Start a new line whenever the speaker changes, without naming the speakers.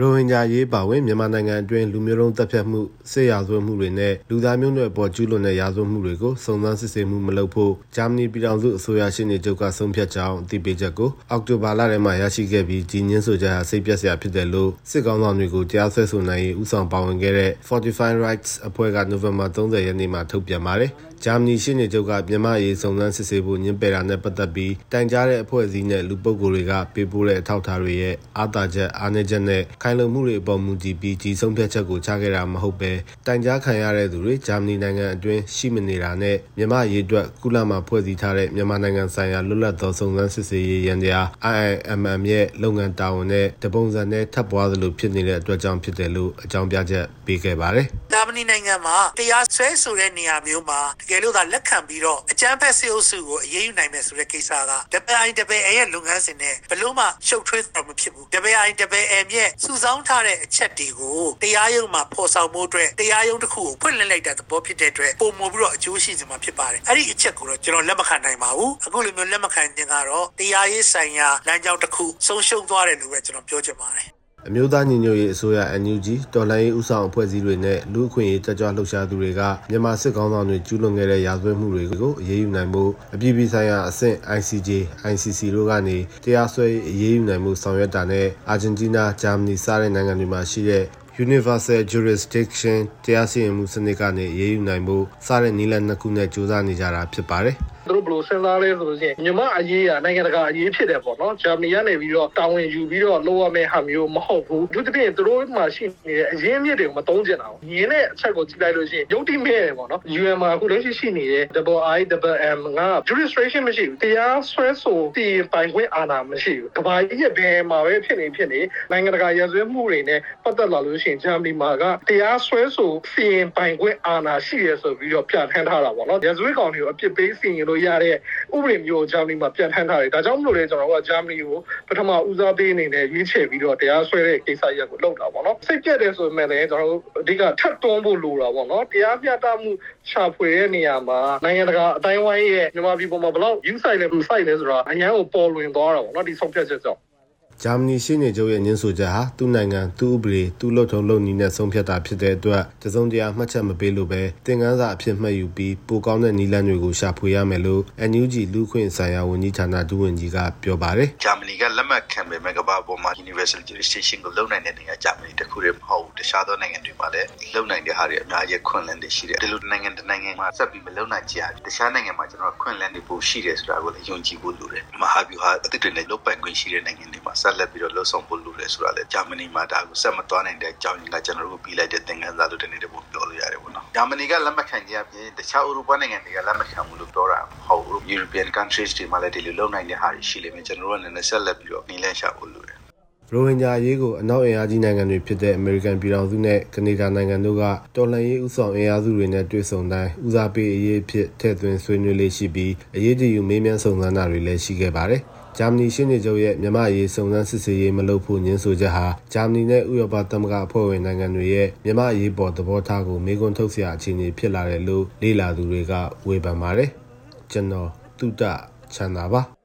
ရိုဟင်ဂျာရေးပါဝင်မြန်မာနိုင်ငံအတွင်းလူမျိုးတုံးတပ်ဖြတ်မှုစစ်ရာဇဝတ်မှုတွေနဲ့လူသားမျိုးနွယ်ပေါ်ကျူးလွန်တဲ့ရာဇဝတ်မှုတွေကိုစုံစမ်းစစ်ဆေးမှုမလုပ်ဖို့ဂျာမနီပြည်ထောင်စုအစိုးရရှင်းနေချုပ်ကဆုံးဖြတ်ကြောင်းအသိပေးချက်ကိုအောက်တိုဘာလထဲမှာရရှိခဲ့ပြီးကြီးညင်းဆိုချက်ဟာစိတ်ပြက်စရာဖြစ်တယ်လို့စစ်ကောင်ဆောင်တွေကိုကြားဆွဲဆိုနိုင်ရေးဥဆောင်ပါဝင်ခဲ့တဲ့ Fortify Rights အဖွဲ့ကနိုဝင်ဘာ30ရက်နေ့မှာထုတ်ပြန်ပါတယ်။ဂျာမနီရှင်းနေချုပ်ကမြန်မာရေးစုံစမ်းစစ်ဆေးဖို့ညှင်းပယ်တာနဲ့ပတ်သက်ပြီးတိုင်ကြားတဲ့အဖွဲ့အစည်းနဲ့လူပုဂ္ဂိုလ်တွေကပေးပို့တဲ့အထောက်အထားတွေရဲ့အာသာချက်အားနည်းချက်နဲ့ခိုင်လုံမှုတွေအပေါ်မူတည်ပြီးကြီးဆုံးဖြတ်ချက်ကိုချခဲ့တာမဟုတ်ပဲတိုင်ကြားခံရတဲ့သူတွေဂျာမနီနိုင်ငံအတွင်းရှိမနေတာနဲ့မြန်မာရေးအတွက်ကုလမှာဖွဲ့စည်းထားတဲ့မြန်မာနိုင်ငံဆိုင်ရာလွတ်လပ်သောစုံစမ်းစစ်ဆေးရေးရန်တရား IIMM ရဲ့လုပ်ငန်းတာဝန်နဲ့တပုံစံနဲ့ထပ်ပွားသလိုဖြစ်နေတဲ့အတွက်ကြောင့်ဖြစ်တယ်လို့အကြောင်းပြချက်ပေးခဲ့ပါတယ်။
ဂျာမနီနိုင်ငံမှာတရားစွဲဆိုတဲ့နေရာမျိုးမှာတကယ်လို့သာလက်ခံပြီးတော့အကြမ်းဖက်စစ်အုပ်စုကိုအရေးယူနိုင်မယ်ဆိုတဲ့ကိစ္စက WIWA ရဲ့လုပ်ငန်းစဉ်နဲ့ဘလို့မှရှုပ်ထွေးတော့မဖြစ်ဘူး WIWA ရဲ့စုဆောင်းထားတဲ့အချက်တွေကိုတရားရုံးမှာဖော်ဆောင်မှုအတွက်တရားရုံးတစ်ခုကိုဖွင့်လှစ်လိုက်တဲ့သဘောဖြစ်တဲ့အတွက်ပုံမပြီးတော့အကျိုးရှိစမှာဖြစ်ပါတယ်အဲ့ဒီအချက်ကိုတော့ကျွန်တော်လက်မခံနိုင်ပါဘူးအခုလိုမျိုးလက်မခံခြင်းကတော့တရားရေးဆိုင်ရာလမ်းကြောင်းတစ်ခုဆုံးရှုံးသွားတယ်လို့ပဲကျွန်တော်ပြောချင်ပါတယ်
အမျိုးသားညီညွတ်ရေးအစိုးရ NUG တော်လှန်ရေးဥဆောင်အဖွဲ့အစည်းတွေနဲ့လူအခွင့်အရေးတက်ကြွလှုပ်ရှားသူတွေကမြန်မာစစ်ကောင်ဆောင်တွေကျူးလွန်ခဲ့တဲ့ရာဇဝတ်မှုတွေကိုအရေးယူနိုင်ဖို့အပြည်ပြည်ဆိုင်ရာအဆင့် ICJ, ICC တို့ကနေတရားစွဲအရေးယူနိုင်မှုဆောင်ရွက်တာနဲ့အာဂျင်တီးနား၊ဂျာမနီစတဲ့နိုင်ငံတွေမှာရှိတဲ့ Universal Jurisdiction တရားစီရင်မှုစနစ်ကနေအရေးယူနိုင်ဖို့စတဲ့နည်းလမ်းနှစ်ခုနဲ့ကြိုးစားနေကြတာဖြစ်ပါတယ်။
သူတို့ဘယ်လိုစဉ်းစားလဲဆိုလို့ရှိရင်မြမအရေးကနိုင်ငံတကာအရေးဖြစ်တယ်ပေါ့နော်ဂျာမနီကနေပြီးတော့တာဝန်ယူပြီးတော့လုပ်ရမယ့်ဟာမျိုးမဟုတ်ဘူးသူတပြည့်သူတို့မှရှိနေတဲ့အရင်းမြစ်တွေကိုမသုံးကျင်တာဘူးရင်းတဲ့အချက်ကိုကြည့်လိုက်လို့ရှိရင်ရုပ်တိမဲ့တယ်ပေါ့နော် UN မှာအခုလက်ရှိရှိနေတဲ့ IIMM က jurisdiction မရှိဘူးတရားစွဲဆိုတည်ပိုင်ခွင့်အာဏာမရှိဘူးကဘာကြီးရဲ့ဘယ်မှာပဲဖြစ်နေဖြစ်နေနိုင်ငံတကာရည်ရွယ်မှုတွေနဲ့ပတ်သက်လာလို့ရှိရင်ဂျာမနီမှာကတရားစွဲဆိုစီရင်ပိုင်ခွင့်အာဏာရှိရဆိုပြီးတော့ပြဋ္ဌာန်းထားတာပေါ့နော်ရည်ရွယ်ကောင်တွေကိုအပြစ်ပေးစီရင်လို့လို့ရတဲ့ဥပဒေမျိုးဂျာမနီမှာပြန်ထမ်းထားတယ်ဒါကြောင့်မလို့လေကျွန်တော်တို့ကဂျာမနီကိုပထမဦးစားပေးအနေနဲ့ရွေးချယ်ပြီးတော့တရားစွဲတဲ့ကိစ္စရပ်ကိုလုပ်တာပေါ့နော်စိတ်ကြက်တယ်ဆိုပေမဲ့လည်းကျွန်တော်တို့အဓိကထပ်တွန်းဖို့လိုတာပေါ့နော်တရားမျှတမှုရှာဖွေတဲ့နေရာမှာနိုင်ငံတကာအတိုင်းဝိုင်းရဲ့မြန်မာပြည်ပေါ်မှာဘယ်လောက်ယူဆိုင်လဲမဆိုင်လဲဆိုတာအရန်ကိုပေါ်လွင်သွားတာပေါ့နော်ဒီဆုံးဖြတ်ချက်ကြောင့်
ဂျာမနီရှင်းနေချုပ်ရဲ့ညှင်းဆိုချက်ဟာသူ့နိုင်ငံသူ့ဥပဒေသူ့လုံထုံလုံနီးနဲ့ဆုံးဖြတ်တာဖြစ်တဲ့အတွက်တစုံတရာမှတ်ချက်မပေးလို့ပဲသင်ခန်းစာအဖြစ်မှတ်ယူပြီးပိုကောင်းတဲ့နီလန်းတွေကိုရှာဖွေရမယ်လို့ NUG လူခွင့်ဆိုင်ရာဝန်ကြီးဌာနဒုဝန်ကြီးကပြောပါတယ်
ဂျာမနီကလက်မှတ်ခံပေမဲ့ကမ္ဘာပေါ်မှာ Universal Jurisdiction ကိုလုံနိုင်တဲ့နိုင်ငံဂျာမနီတခုတည်းမဟုတ်ဘူးတခြားသောနိုင်ငံတွေမှာလည်းလုံနိုင်တဲ့ဟာတွေအများကြီးခွင့်လန်းတွေရှိတယ်ဒီလိုနိုင်ငံတစ်နိုင်ငံမှာဆက်ပြီးမလုံနိုင်ကြရတခြားနိုင်ငံမှာကျွန်တော်ခွင့်လန်းတွေပိုရှိတယ်ဆိုတာကိုလည်းယုံကြည်ဖို့လိုတယ်မဟာဗျူဟာအသစ်တွေနဲ့လုံပိုင်ခွင့်ရှိတဲ့နိုင်ငံတွေမှာဆက်လက်ပြီးတော့လှုပ်ဆောင်ဖို့လိုတယ်ဆိုတာလေဂျာမနီမှာဒါကိုဆက်မသွားနိုင်တဲ့အကြောင်းရင်းကကျွန်တော်တို့ပြီးလိုက်တဲ့သင်ခန်းစာလို့တနေ့တည်းပို့ပြောလို့ရတယ်ပေါ့နော်ဂျာမနီကလက်မခံကြပြင်တခြားဥရောပနိုင်ငံတွေကလက်မခံဘူးလို့ပြောတာဟုတ်ဘူး European countries တွေမှာလည်းဒီလိုလုပ်နိုင်တဲ့ဟာတွေရှိလိမ့်မယ်ကျွန်တော်တို့ကလည်းဆက်လက်ပြီးတော့နှီးလန့်ရှာဖို့လိုတယ်
ရိုဟင်ဂျာအရေးကိုအနောက်အင်အားကြီးနိုင်ငံတွေဖြစ်တဲ့အမေရိကန်ပြည်ထောင်စုနဲ့ကနေဒါနိုင်ငံတို့ကတော်လှန်ရေးဥဆောင်အင်အားစုတွေနဲ့တွေ့ဆုံတိုင်းဦးစားပေးအရေးဖြစ်ထည့်သွင်းဆွေးနွေးလေးရှိပြီးအရေးတယူမေးမြန်းစုံစမ်းတာတွေလည်းရှိခဲ့ပါတယ်။ ဂျာမနီရှင်းနေချုပ်ရဲ့မြန်မာရေးစုံစမ်းစစ်ဆေးရေးမလုပ်ဖို့ညှင်းဆိုချက်ဟာဂျာမနီနဲ့ဥရောပသမဂ္ဂအဖွဲ့ဝင်နိုင်ငံတွေရဲ့မြန်မာရေးပေါ်သဘောထားကိုမေးခွန်းထုတ်စရာအခြေအနေဖြစ်လာတယ်လို့လေ့လာသူတွေကဝေဖန်ပါတယ်ကျွန်တော်တုဒ္ဒချန်တာပါ